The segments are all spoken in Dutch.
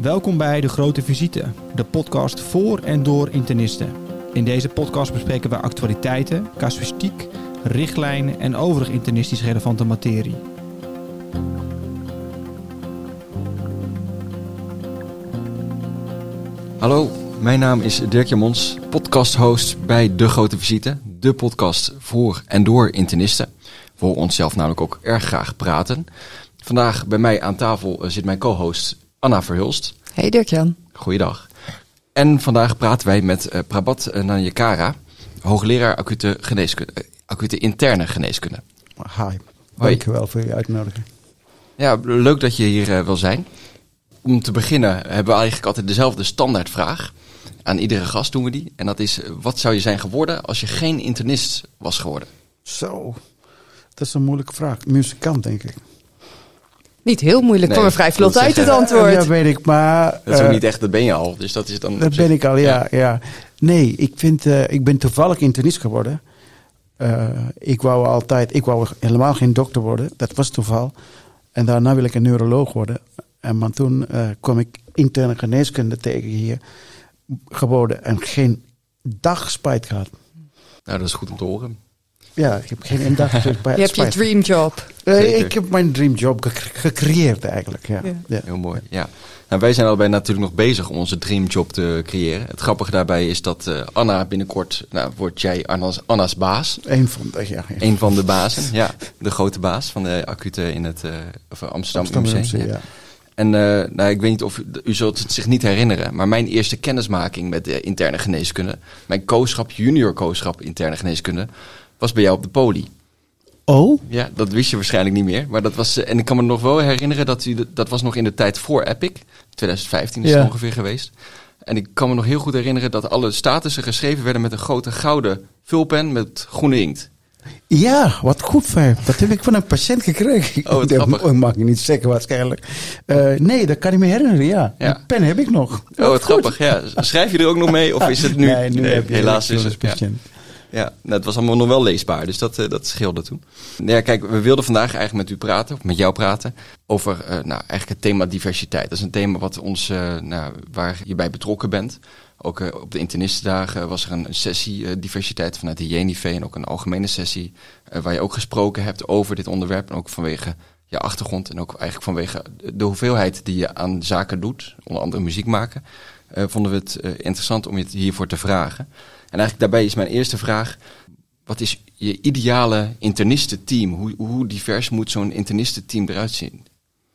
Welkom bij De Grote Visite, de podcast voor en door internisten. In deze podcast bespreken we actualiteiten, casuïstiek, richtlijnen en overig internistisch relevante materie. Hallo, mijn naam is Dirk Jamons, podcast-host bij De Grote Visite, de podcast voor en door internisten. We horen onszelf namelijk ook erg graag praten. Vandaag bij mij aan tafel eh, zit mijn co-host Anna Verhulst. Hey Dirk-Jan. Goeiedag. En vandaag praten wij met uh, Prabat Nanyekara, hoogleraar acute, geneeskunde, uh, acute interne geneeskunde. Hi, dankjewel voor je uitnodiging. Ja, leuk dat je hier uh, wil zijn. Om te beginnen hebben we eigenlijk altijd dezelfde standaardvraag. Aan iedere gast doen we die. En dat is, wat zou je zijn geworden als je geen internist was geworden? Zo, dat is een moeilijke vraag. Muzikant, denk ik. Niet heel moeilijk, nee, kwam er vrij vlot uit het antwoord. Ja, weet ik, maar... Dat is ook uh, niet echt, dat ben je al. Dus dat is dan... Dat ben ik al, ja. ja. ja. Nee, ik, vind, uh, ik ben toevallig internist geworden. Uh, ik wou altijd... Ik wou helemaal geen dokter worden. Dat was toeval. En daarna wil ik een neuroloog worden. En maar toen kwam ik interne geneeskunde tegen hier geworden. En geen dag spijt gehad. Nou, dat is goed om te horen. Ja, ik heb geen bij Je hebt je dreamjob. Uh, ik heb mijn dreamjob gecreëerd eigenlijk, ja. ja. ja. Heel mooi, ja. Nou, wij zijn allebei natuurlijk nog bezig om onze dreamjob te creëren. Het grappige daarbij is dat uh, Anna binnenkort, nou, wordt jij Anna's, Anna's baas. Eén van de, ja, ja. Eén van de bazen, ja. De grote baas van de acute in het uh, of Amsterdam, Amsterdam UMC. ja. ja. En uh, nou, ik weet niet of u zult het zich niet herinneren, maar mijn eerste kennismaking met de interne geneeskunde, mijn kooschap, junior kooschap interne geneeskunde, was bij jou op de poli. Oh? Ja, dat wist je waarschijnlijk niet meer. Maar dat was, en ik kan me nog wel herinneren dat u, dat was nog in de tijd voor Epic. 2015 is ja. het ongeveer geweest. En ik kan me nog heel goed herinneren dat alle statussen geschreven werden met een grote gouden vulpen met groene inkt. Ja, wat goed je. Dat heb ik van een patiënt gekregen. Oh, dat oh, mag je niet zeggen waarschijnlijk. Uh, nee, dat kan ik me herinneren, ja. ja. Die pen heb ik nog. Oh, wat, wat grappig. Ja. Schrijf je er ook nog mee of is het nu? Nee, nu nee, heb je helaas is het. patiënt. Ja. Nou, het was allemaal nog wel leesbaar, dus dat, uh, dat scheelde toen. Ja, kijk, we wilden vandaag eigenlijk met u praten, of met jou praten, over uh, nou, eigenlijk het thema diversiteit. Dat is een thema wat ons, uh, nou, waar je bij betrokken bent. Ook op de internistendagen was er een, een sessie diversiteit vanuit de JNIV en ook een algemene sessie waar je ook gesproken hebt over dit onderwerp. En ook vanwege je achtergrond en ook eigenlijk vanwege de hoeveelheid die je aan zaken doet, onder andere muziek maken, vonden we het interessant om je hiervoor te vragen. En eigenlijk daarbij is mijn eerste vraag: wat is je ideale internistenteam? Hoe, hoe divers moet zo'n internistenteam eruit zien?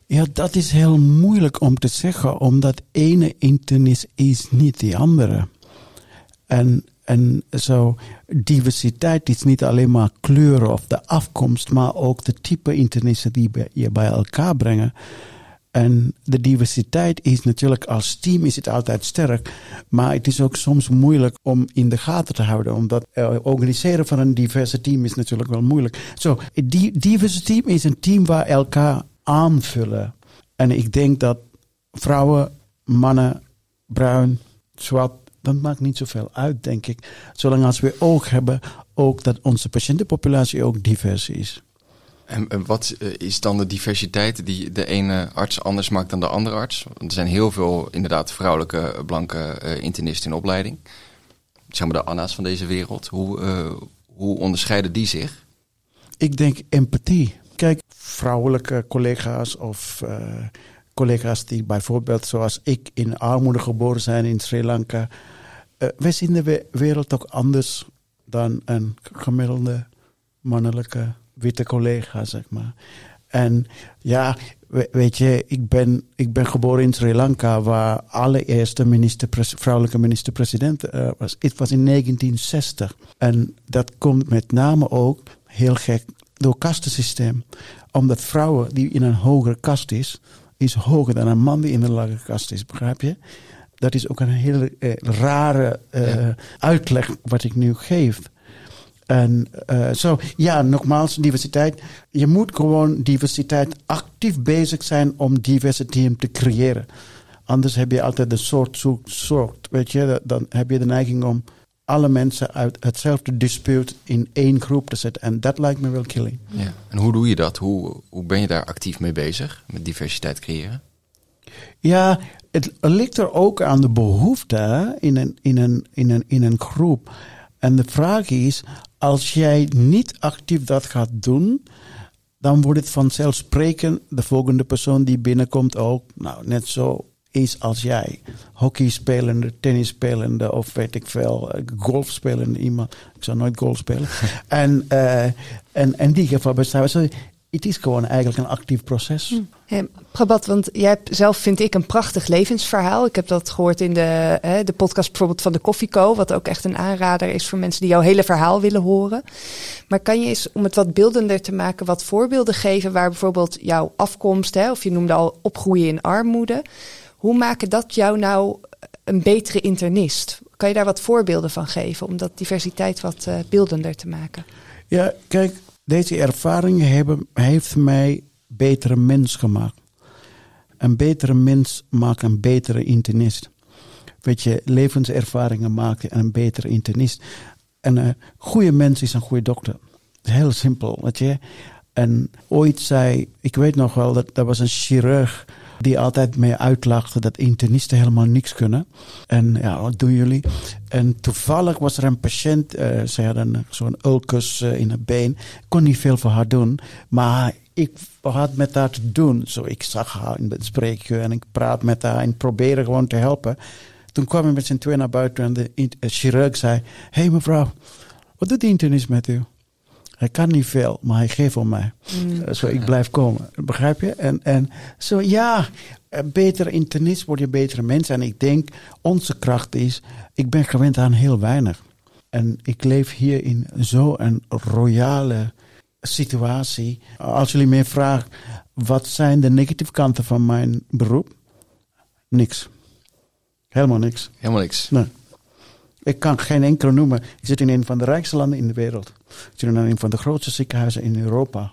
Ja, dat is heel moeilijk om te zeggen, omdat ene internist is niet de andere. En, en zo, diversiteit is niet alleen maar kleuren of de afkomst, maar ook de type internisten die je bij elkaar brengen. En de diversiteit is natuurlijk als team is het altijd sterk, maar het is ook soms moeilijk om in de gaten te houden, omdat uh, organiseren van een diverse team is natuurlijk wel moeilijk. Zo, die diverse team is een team waar elkaar aanvullen. En ik denk dat vrouwen, mannen, bruin, zwart, dat maakt niet zoveel uit, denk ik. Zolang als we oog hebben, ook dat onze patiëntenpopulatie ook divers is. En, wat is dan de diversiteit die de ene arts anders maakt dan de andere arts? Want er zijn heel veel inderdaad vrouwelijke, blanke uh, internisten in opleiding. Zeg maar de Anna's van deze wereld. Hoe, uh, hoe onderscheiden die zich? Ik denk empathie. Kijk, vrouwelijke collega's of collega's die bijvoorbeeld zoals ik in armoede geboren zijn in Sri Lanka. wij zien de wereld ook anders dan een gemiddelde mannelijke witte collega, zeg maar. En ja, weet je, ik ben, ik ben geboren in Sri Lanka, waar allereerste minister, vrouwelijke minister-president uh, was. Het was in 1960. En dat komt met name ook, heel gek, door kastensysteem. Omdat vrouwen die in een hogere kast is, is hoger dan een man die in een lagere kast is, begrijp je? Dat is ook een hele uh, rare ja. uitleg wat ik nu geef. En uh, zo, ja, nogmaals, diversiteit. Je moet gewoon diversiteit actief bezig zijn om diversiteit te creëren. Anders heb je altijd de soort zoekt soort. Weet je, dan heb je de neiging om alle mensen uit hetzelfde dispuut in één groep te zetten. En dat lijkt me wel killing. Ja. En hoe doe je dat? Hoe, hoe ben je daar actief mee bezig met diversiteit creëren? Ja, het ligt er ook aan de behoefte in een, in, een, in, een, in een groep. En de vraag is, als jij niet actief dat gaat doen, dan wordt het vanzelfsprekend de volgende persoon die binnenkomt ook, nou, net zo is als jij. Hockey spelende, tennis spelende of weet ik veel, eh, golf spelende iemand. Ik zou nooit golf spelen. en, uh, en, en die geval bestaat. Het is gewoon eigenlijk een actief proces. Hm. Hey, Prabat, want jij hebt zelf, vind ik, een prachtig levensverhaal. Ik heb dat gehoord in de, hè, de podcast bijvoorbeeld van de Koffieco, wat ook echt een aanrader is voor mensen die jouw hele verhaal willen horen. Maar kan je eens, om het wat beeldender te maken, wat voorbeelden geven waar bijvoorbeeld jouw afkomst, hè, of je noemde al opgroeien in armoede, hoe maken dat jou nou een betere internist? Kan je daar wat voorbeelden van geven om dat diversiteit wat uh, beeldender te maken? Ja, kijk, deze ervaring hebben, heeft mij betere mens gemaakt. Een betere mens maakt een betere internist. Weet je, levenservaringen maken een betere internist. Een uh, goede mens is een goede dokter. Heel simpel, weet je. En ooit zei, ik weet nog wel, dat er was een chirurg die altijd mee uitlachte dat internisten helemaal niks kunnen. En ja, wat doen jullie? En toevallig was er een patiënt, uh, ze hadden zo'n ulcus uh, in het been. Ik kon niet veel voor haar doen, maar ik had met haar te doen. Zo, ik zag haar in het spreekuur en ik praat met haar en probeerde gewoon te helpen. Toen kwam hij met zijn twee naar buiten en de chirurg zei: Hé hey mevrouw, wat doet de internist met u? Hij kan niet veel, maar hij geeft om mij. Mm. Zo, ik blijf komen. Begrijp je? En, en zo, ja, beter internist word je betere mens. En ik denk, onze kracht is, ik ben gewend aan heel weinig. En ik leef hier in zo'n royale situatie. Als jullie mij vragen, wat zijn de negatieve kanten van mijn beroep? Niks. Helemaal niks. Helemaal niks. Nee. Ik kan geen enkele noemen. Ik zit in een van de rijkste landen in de wereld. Ik zit in een van de grootste ziekenhuizen in Europa.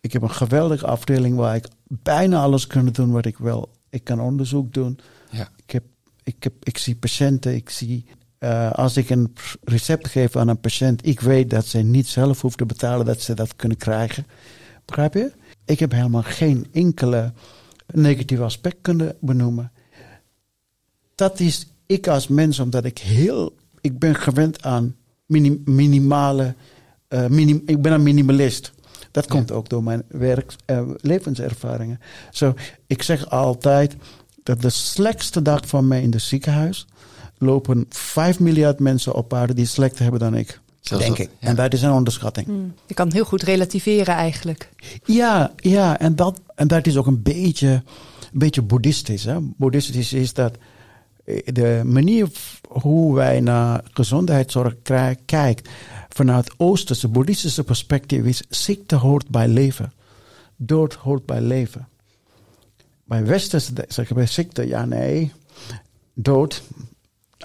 Ik heb een geweldige afdeling waar ik bijna alles kan doen wat ik wil. Ik kan onderzoek doen. Ja. Ik, heb, ik, heb, ik zie patiënten. Ik zie, uh, als ik een recept geef aan een patiënt, ik weet dat ze niet zelf hoeft te betalen, dat ze dat kunnen krijgen. Begrijp je? Ik heb helemaal geen enkele negatieve aspect kunnen benoemen. Dat is ik als mens, omdat ik heel. Ik ben gewend aan minim, minimale. Uh, minim, ik ben een minimalist. Dat komt ook door mijn werk, uh, levenservaringen. Zo, ik zeg altijd dat de slechtste dag van mij in het ziekenhuis lopen 5 miljard mensen op aarde die slechter hebben dan ik. Zelfs denk ik. En dat is een onderschatting. Hmm. Je kan heel goed relativeren eigenlijk. Ja, ja en, dat, en dat is ook een beetje, een beetje boeddhistisch. Hè? Boeddhistisch is dat de manier hoe wij naar gezondheidszorg kijken vanuit Oosterse, boeddhistische perspectief is ziekte hoort bij leven. Dood hoort bij leven. Bij Westerse zeggen we ziekte, ja nee, dood.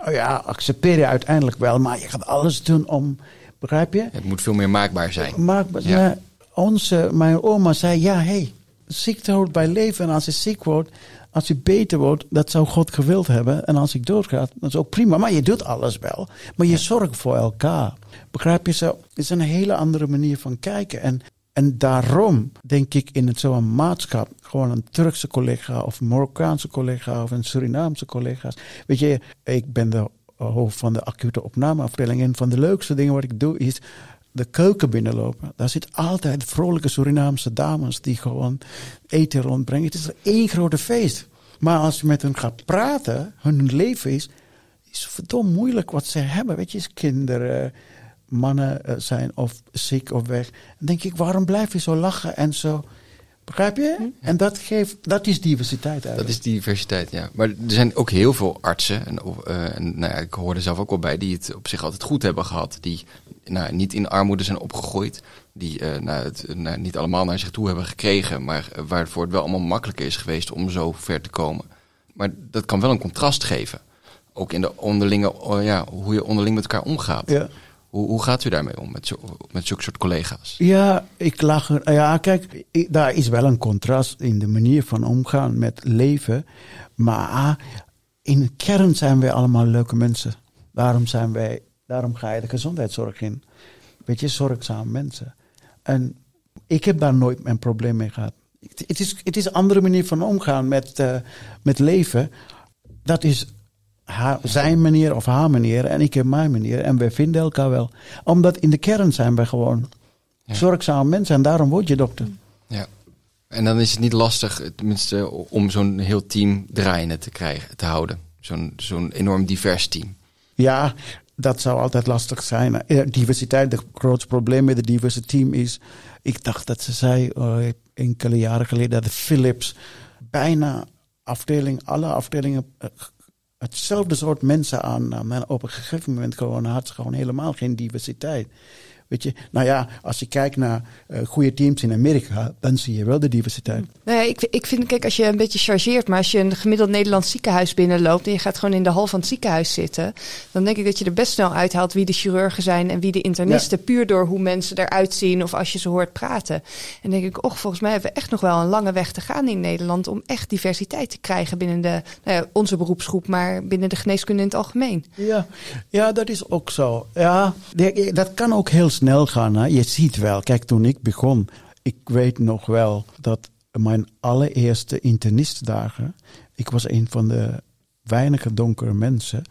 Oh ja, accepteer je uiteindelijk wel, maar je gaat alles doen om, begrijp je? Het moet veel meer maakbaar zijn. Maakbaar, ja. onze, mijn oma zei, ja hé, hey, ziekte hoort bij leven en als je ziek wordt, als je beter wordt, dat zou God gewild hebben. En als ik doodga, dat is ook prima. Maar je doet alles wel. Maar je zorgt voor elkaar. Begrijp je zo? Het is een hele andere manier van kijken. En, en daarom denk ik in zo'n maatschap, gewoon een Turkse collega of een Marokkaanse collega of een Surinaamse collega's. Weet je, ik ben de hoofd van de acute opnameafdeling. En van de leukste dingen wat ik doe is de keuken binnenlopen. Daar zit altijd vrolijke Surinaamse dames die gewoon eten rondbrengen. Het is één grote feest. Maar als je met hen gaat praten, hun leven is, is verdomd moeilijk wat ze hebben. Weet je, kinderen, mannen eh, zijn of ziek of weg. Dan denk ik, waarom blijf je zo lachen en zo... Begrijp je? Hm. En dat, geeft, dat is diversiteit eigenlijk. Dat is diversiteit, ja. Maar er zijn ook heel veel artsen, en, uh, en nou ja, ik hoorde zelf ook wel bij, die het op zich altijd goed hebben gehad. Die nou, niet in armoede zijn opgegroeid. Die uh, nou, het nou, niet allemaal naar zich toe hebben gekregen. Maar waarvoor het wel allemaal makkelijker is geweest om zo ver te komen. Maar dat kan wel een contrast geven. Ook in de onderlinge, oh ja, hoe je onderling met elkaar omgaat. Ja. Hoe, hoe gaat u daarmee om, met, zo, met zulke soort collega's? Ja, ik lach. Ja, kijk, daar is wel een contrast in de manier van omgaan met leven. Maar in de kern zijn wij allemaal leuke mensen. Daarom, zijn wij, daarom ga je de gezondheidszorg in. Weet je, zorgzame mensen. En ik heb daar nooit een probleem mee gehad. het is, het is een andere manier van omgaan met, uh, met leven. Dat is haar, zijn manier of haar manier en ik heb mijn manier. En we vinden elkaar wel. Omdat in de kern zijn we gewoon ja. zorgzame mensen en daarom word je dokter. Ja. En dan is het niet lastig, tenminste, om zo'n heel team draaiende te krijgen, te houden. Zo'n zo'n enorm divers team. Ja, dat zou altijd lastig zijn. Diversiteit, het grootste probleem met het diverse team is. Ik dacht dat ze zei uh, enkele jaren geleden dat Philips bijna afdeling, alle afdelingen uh, hetzelfde soort mensen aan. Maar op een gegeven moment gewoon had ze gewoon helemaal geen diversiteit. Weet je, nou ja, als je kijkt naar uh, goede teams in Amerika, dan zie je wel de diversiteit. Nou ja, ik, ik vind, kijk, als je een beetje chargeert, maar als je een gemiddeld Nederlands ziekenhuis binnenloopt en je gaat gewoon in de hal van het ziekenhuis zitten, dan denk ik dat je er best snel uithaalt wie de chirurgen zijn en wie de internisten, puur door hoe mensen eruit zien of als je ze hoort praten. En denk ik, och, volgens mij hebben we echt nog wel een lange weg te gaan in Nederland om echt diversiteit te krijgen binnen de, nou ja, onze beroepsgroep, maar binnen de geneeskunde in het algemeen. Ja, ja dat is ook zo. Ja, dat kan ook heel snel snel gaan. Je ziet wel, kijk, toen ik begon, ik weet nog wel dat mijn allereerste internistdagen, ik was een van de weinige donkere mensen.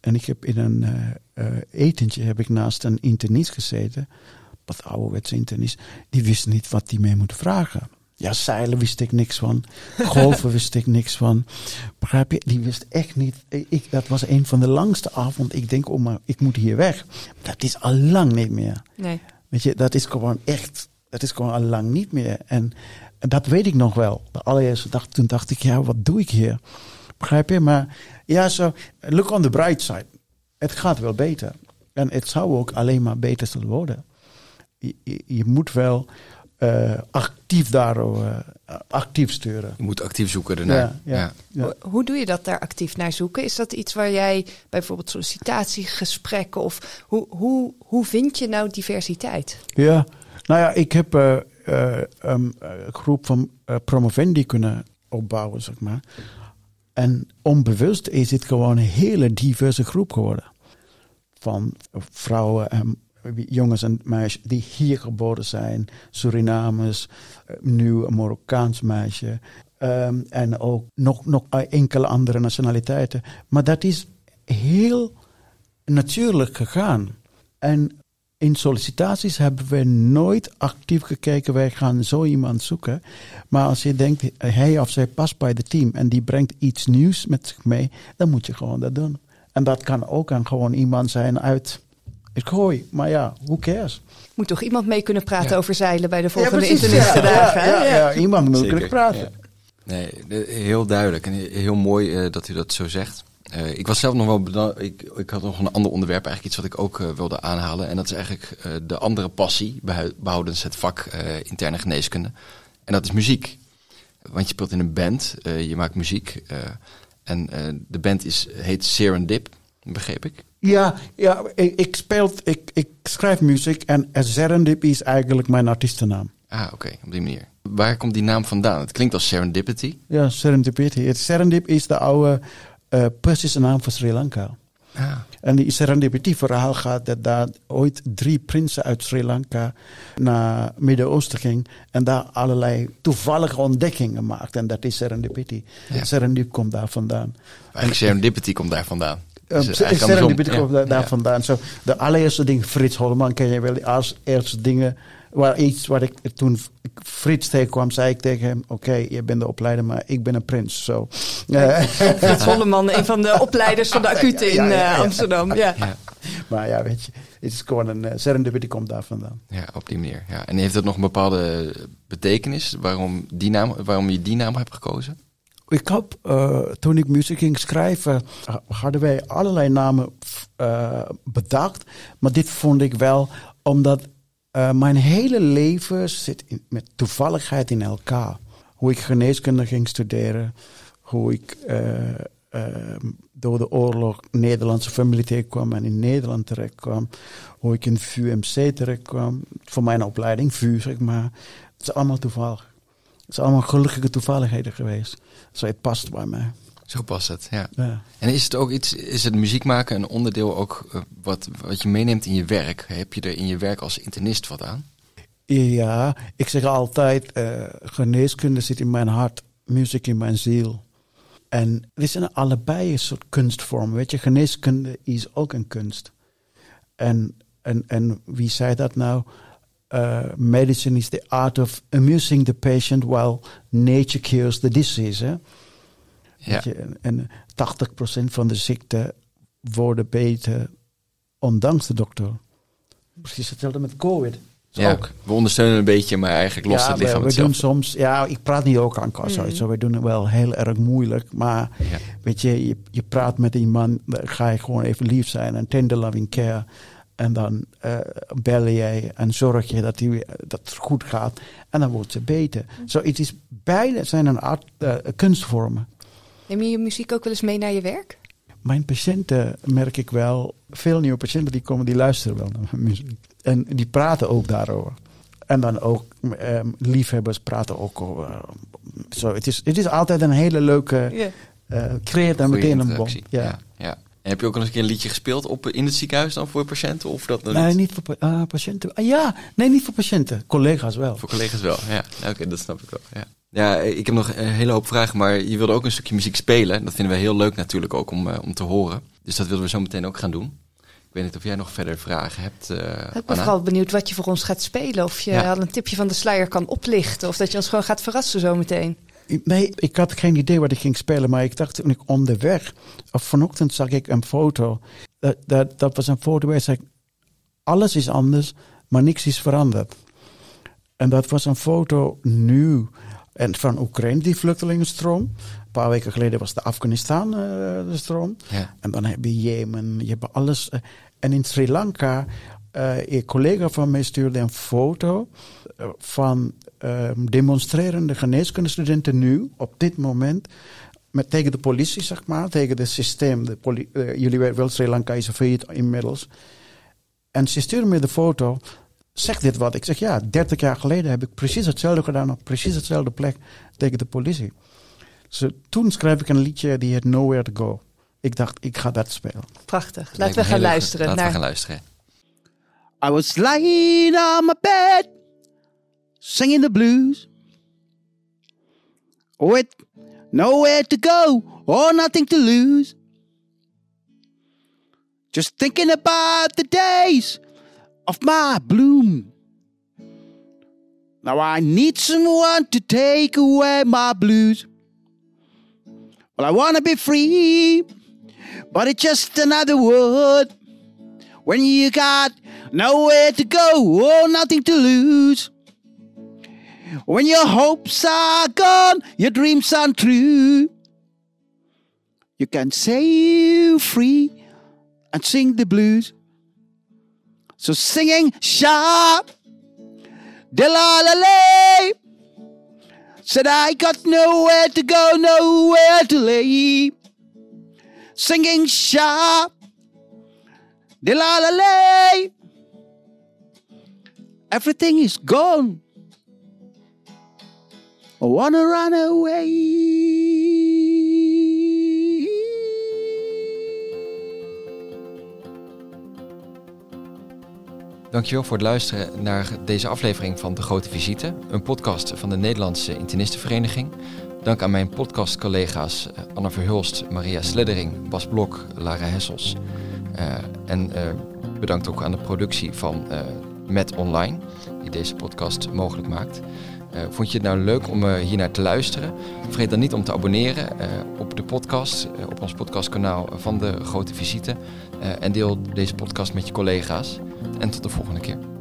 En ik heb in een uh, uh, etentje heb ik naast een internist gezeten. Wat ouderwetse internist. Die wist niet wat die mee moet vragen. Ja, zeilen wist ik niks van. Golven wist ik niks van. Begrijp je? Die wist echt niet. Ik, dat was een van de langste avonden. Ik denk, oh maar, ik moet hier weg. Dat is al lang niet meer. Nee. Weet je, dat is gewoon echt, dat is gewoon al lang niet meer. En, en dat weet ik nog wel. De allereerste dag, toen dacht ik, ja, wat doe ik hier? Begrijp je? Maar ja, zo, look on the bright side. Het gaat wel beter. En het zou ook alleen maar beter zullen worden. Je, je, je moet wel uh, actief daar uh, actief sturen. Je moet actief zoeken ernaar. Ja, ja, ja. Hoe doe je dat daar actief naar zoeken? Is dat iets waar jij bijvoorbeeld sollicitatiegesprekken of hoe, hoe, hoe vind je nou diversiteit? Ja, nou ja, ik heb uh, um, een groep van promovendi kunnen opbouwen, zeg maar. En onbewust is het gewoon een hele diverse groep geworden. Van vrouwen en jongens en meisjes die hier geboren zijn. Surinamers, eh, nu een Marokkaans meisje. Um, en ook nog, nog enkele andere nationaliteiten. Maar dat is heel natuurlijk gegaan. En in sollicitaties hebben we nooit actief gekeken, wij gaan zo iemand zoeken. Maar als je denkt, hij of zij past bij het team en die brengt iets nieuws met zich mee, dan moet je gewoon dat doen. En dat kan ook aan gewoon iemand zijn uit ik gooi, maar ja, who cares? Moet toch iemand mee kunnen praten over zeilen bij de volgende ja? Ja, ja, ja, iemand moet kunnen praten. Nee, heel duidelijk en heel mooi uh, dat u dat zo zegt. Uh, ik was zelf nog wel ik, ik had nog een ander onderwerp, eigenlijk iets wat ik ook uh, wilde aanhalen. En dat is eigenlijk de andere passie, behoudens het vak interne geneeskunde. En dat is muziek. Want je speelt in een band, je maakt muziek. en de band is, heet Serendip, begreep ik. Ja, ja ik, ik, speel, ik, ik schrijf muziek en Serendip is eigenlijk mijn artiestennaam. Ah, oké, op die manier. Waar komt die naam vandaan? Het klinkt als serendipity. Ja, serendipity. Het serendip is de oude uh, Persische naam voor Sri Lanka. Ah. En die serendipity verhaal gaat dat daar ooit drie prinsen uit Sri Lanka naar Midden-Oosten ging en daar allerlei toevallige ontdekkingen maakten. En dat is serendipity. Ja. Serendip komt daar vandaan. Eigenlijk serendipity komt daar vandaan. Uh, serendipity komt daar, daar vandaan. Zo, de allereerste ding, Frits Holleman ken je wel, als eerste dingen waar iets wat ik toen Frits tegenkwam, zei ik tegen hem: Oké, je bent de opleider, maar ik ben een prins. Zo. Frits Holleman, een van de opleiders van de acute in uh, Amsterdam. Ja. Maar ja, weet je, het is gewoon een uh, serendipity komt daar vandaan. Ja, op die manier. Ja. En heeft dat nog een bepaalde betekenis waarom, die naam, waarom je die naam hebt gekozen? Ik heb, uh, toen ik muziek ging schrijven, hadden wij allerlei namen bedacht. Maar dit vond ik wel, omdat uh, mijn hele leven zit in, met toevalligheid in elkaar. Hoe ik geneeskunde ging studeren, hoe ik uh, door de oorlog Nederlandse familie tegenkwam en in Nederland terecht kwam. Hoe ik in VUMC terecht kwam, voor mijn opleiding, VU zeg maar. Het is allemaal toevallig. Het is allemaal gelukkige toevalligheden geweest. Zo, het past bij mij. Zo past het, ja. ja. En is het ook iets, is het muziek maken een onderdeel ook uh, wat, wat je meeneemt in je werk? Heb je er in je werk als internist wat aan? Ja, ik zeg altijd, uh, geneeskunde zit in mijn hart, muziek in mijn ziel. En we zijn allebei een soort kunstvorm. Weet je, geneeskunde is ook een kunst. En, en, en wie zei dat nou? Uh, medicine is the art of amusing the patient while nature cures the disease. Hè? Ja. Je, en 80% van de ziekten worden beter ondanks de dokter. Precies hetzelfde met COVID. Ja, ook. we ondersteunen een beetje, maar eigenlijk lost het lichaam we, we doen soms, ja, ik praat niet ook aan kassa, mm. we doen het wel heel erg moeilijk. Maar weet je, je, je praat met iemand, dan ga je gewoon even lief zijn en tender loving care. En dan uh, bel je en zorg je dat, die, dat het goed gaat. En dan wordt ze beter. Zo, so, het is beide zijn een art, uh, kunstvormen. Neem je je muziek ook wel eens mee naar je werk? Mijn patiënten merk ik wel, veel nieuwe patiënten die komen, die luisteren wel naar mijn muziek. En die praten ook daarover. En dan ook um, liefhebbers praten ook over. Zo, het, is, het is altijd een hele leuke. Yeah. Uh, creëert dan meteen een bom. Ja. ja. En heb je ook al eens een keer een liedje gespeeld op, in het ziekenhuis dan voor patiënten? Of dat nee, niet, voor uh, patiënten. Uh, ja, nee, niet voor patiënten. Collega's wel. Voor collega's wel, ja. Oké, dat snap ik wel. Ja. ja, ik heb nog een hele hoop vragen, maar je wilde ook een stukje muziek spelen. Dat vinden we heel leuk natuurlijk ook om, uh, om te horen. Dus dat willen we zo meteen ook gaan doen. Ik weet niet of jij nog verder vragen hebt. Uh, ik ben vooral benieuwd wat je voor ons gaat spelen. Of je al een tipje van de sluier kan oplichten. Of dat je ons gewoon gaat verrassen zometeen. Nee, ik had geen idee wat ik ging spelen. Maar ik dacht toen ik onderweg. Of vanochtend zag ik een foto. Dat, dat, dat was een foto waar zei. Alles is anders, maar niks is veranderd. En dat was een foto nu. En van Oekraïne, die vluchtelingenstroom. Een paar weken geleden was de Afghanistan uh, de stroom. Ja. En dan heb je Jemen, je hebt alles. Uh, en in Sri Lanka, uh, een collega van mij stuurde een foto van ehm, demonstrerende geneeskundestudenten nu, op dit moment, met, tegen de politie, zeg maar, tegen het systeem. De poli jullie weten wel, Sri Lanka is failliet inmiddels. En ze stuurde me de foto. Zeg dit wat? Ik zeg ja, 30 jaar geleden heb ik precies hetzelfde gedaan op precies hetzelfde plek tegen de politie. Dus toen schreef ik een liedje die heet Nowhere to Go. Ik dacht, ik ga dat spelen. Prachtig. Laten we gaan luisteren. Laten naar... we gaan luisteren. I was lying on my bed, singing the blues. Oh, With nowhere to go or nothing to lose. Just thinking about the days of my bloom. Now I need someone to take away my blues. Well, I want to be free, but it's just another word. When you got nowhere to go or nothing to lose. When your hopes are gone, your dreams aren't true. You can say free and sing the blues. So singing sharp, de la la la. Said I got nowhere to go, nowhere to lay. Singing sharp, de la la la. Everything is gone. I wanna run away. Dankjewel voor het luisteren naar deze aflevering van De Grote Visite, een podcast van de Nederlandse Internistenvereniging. Dank aan mijn podcastcollega's eh, Anna Verhulst, Maria Sleddering, Bas Blok, Lara Hessels. Uh, en uh, bedankt ook aan de productie van Met Online, die deze podcast mogelijk maakt. vond je het nou leuk om hier naar te luisteren? Vergeet dan niet om te abonneren op de podcast, op ons podcastkanaal van De Grote Visite. en deel deze podcast met je collega's. En tot de volgende keer.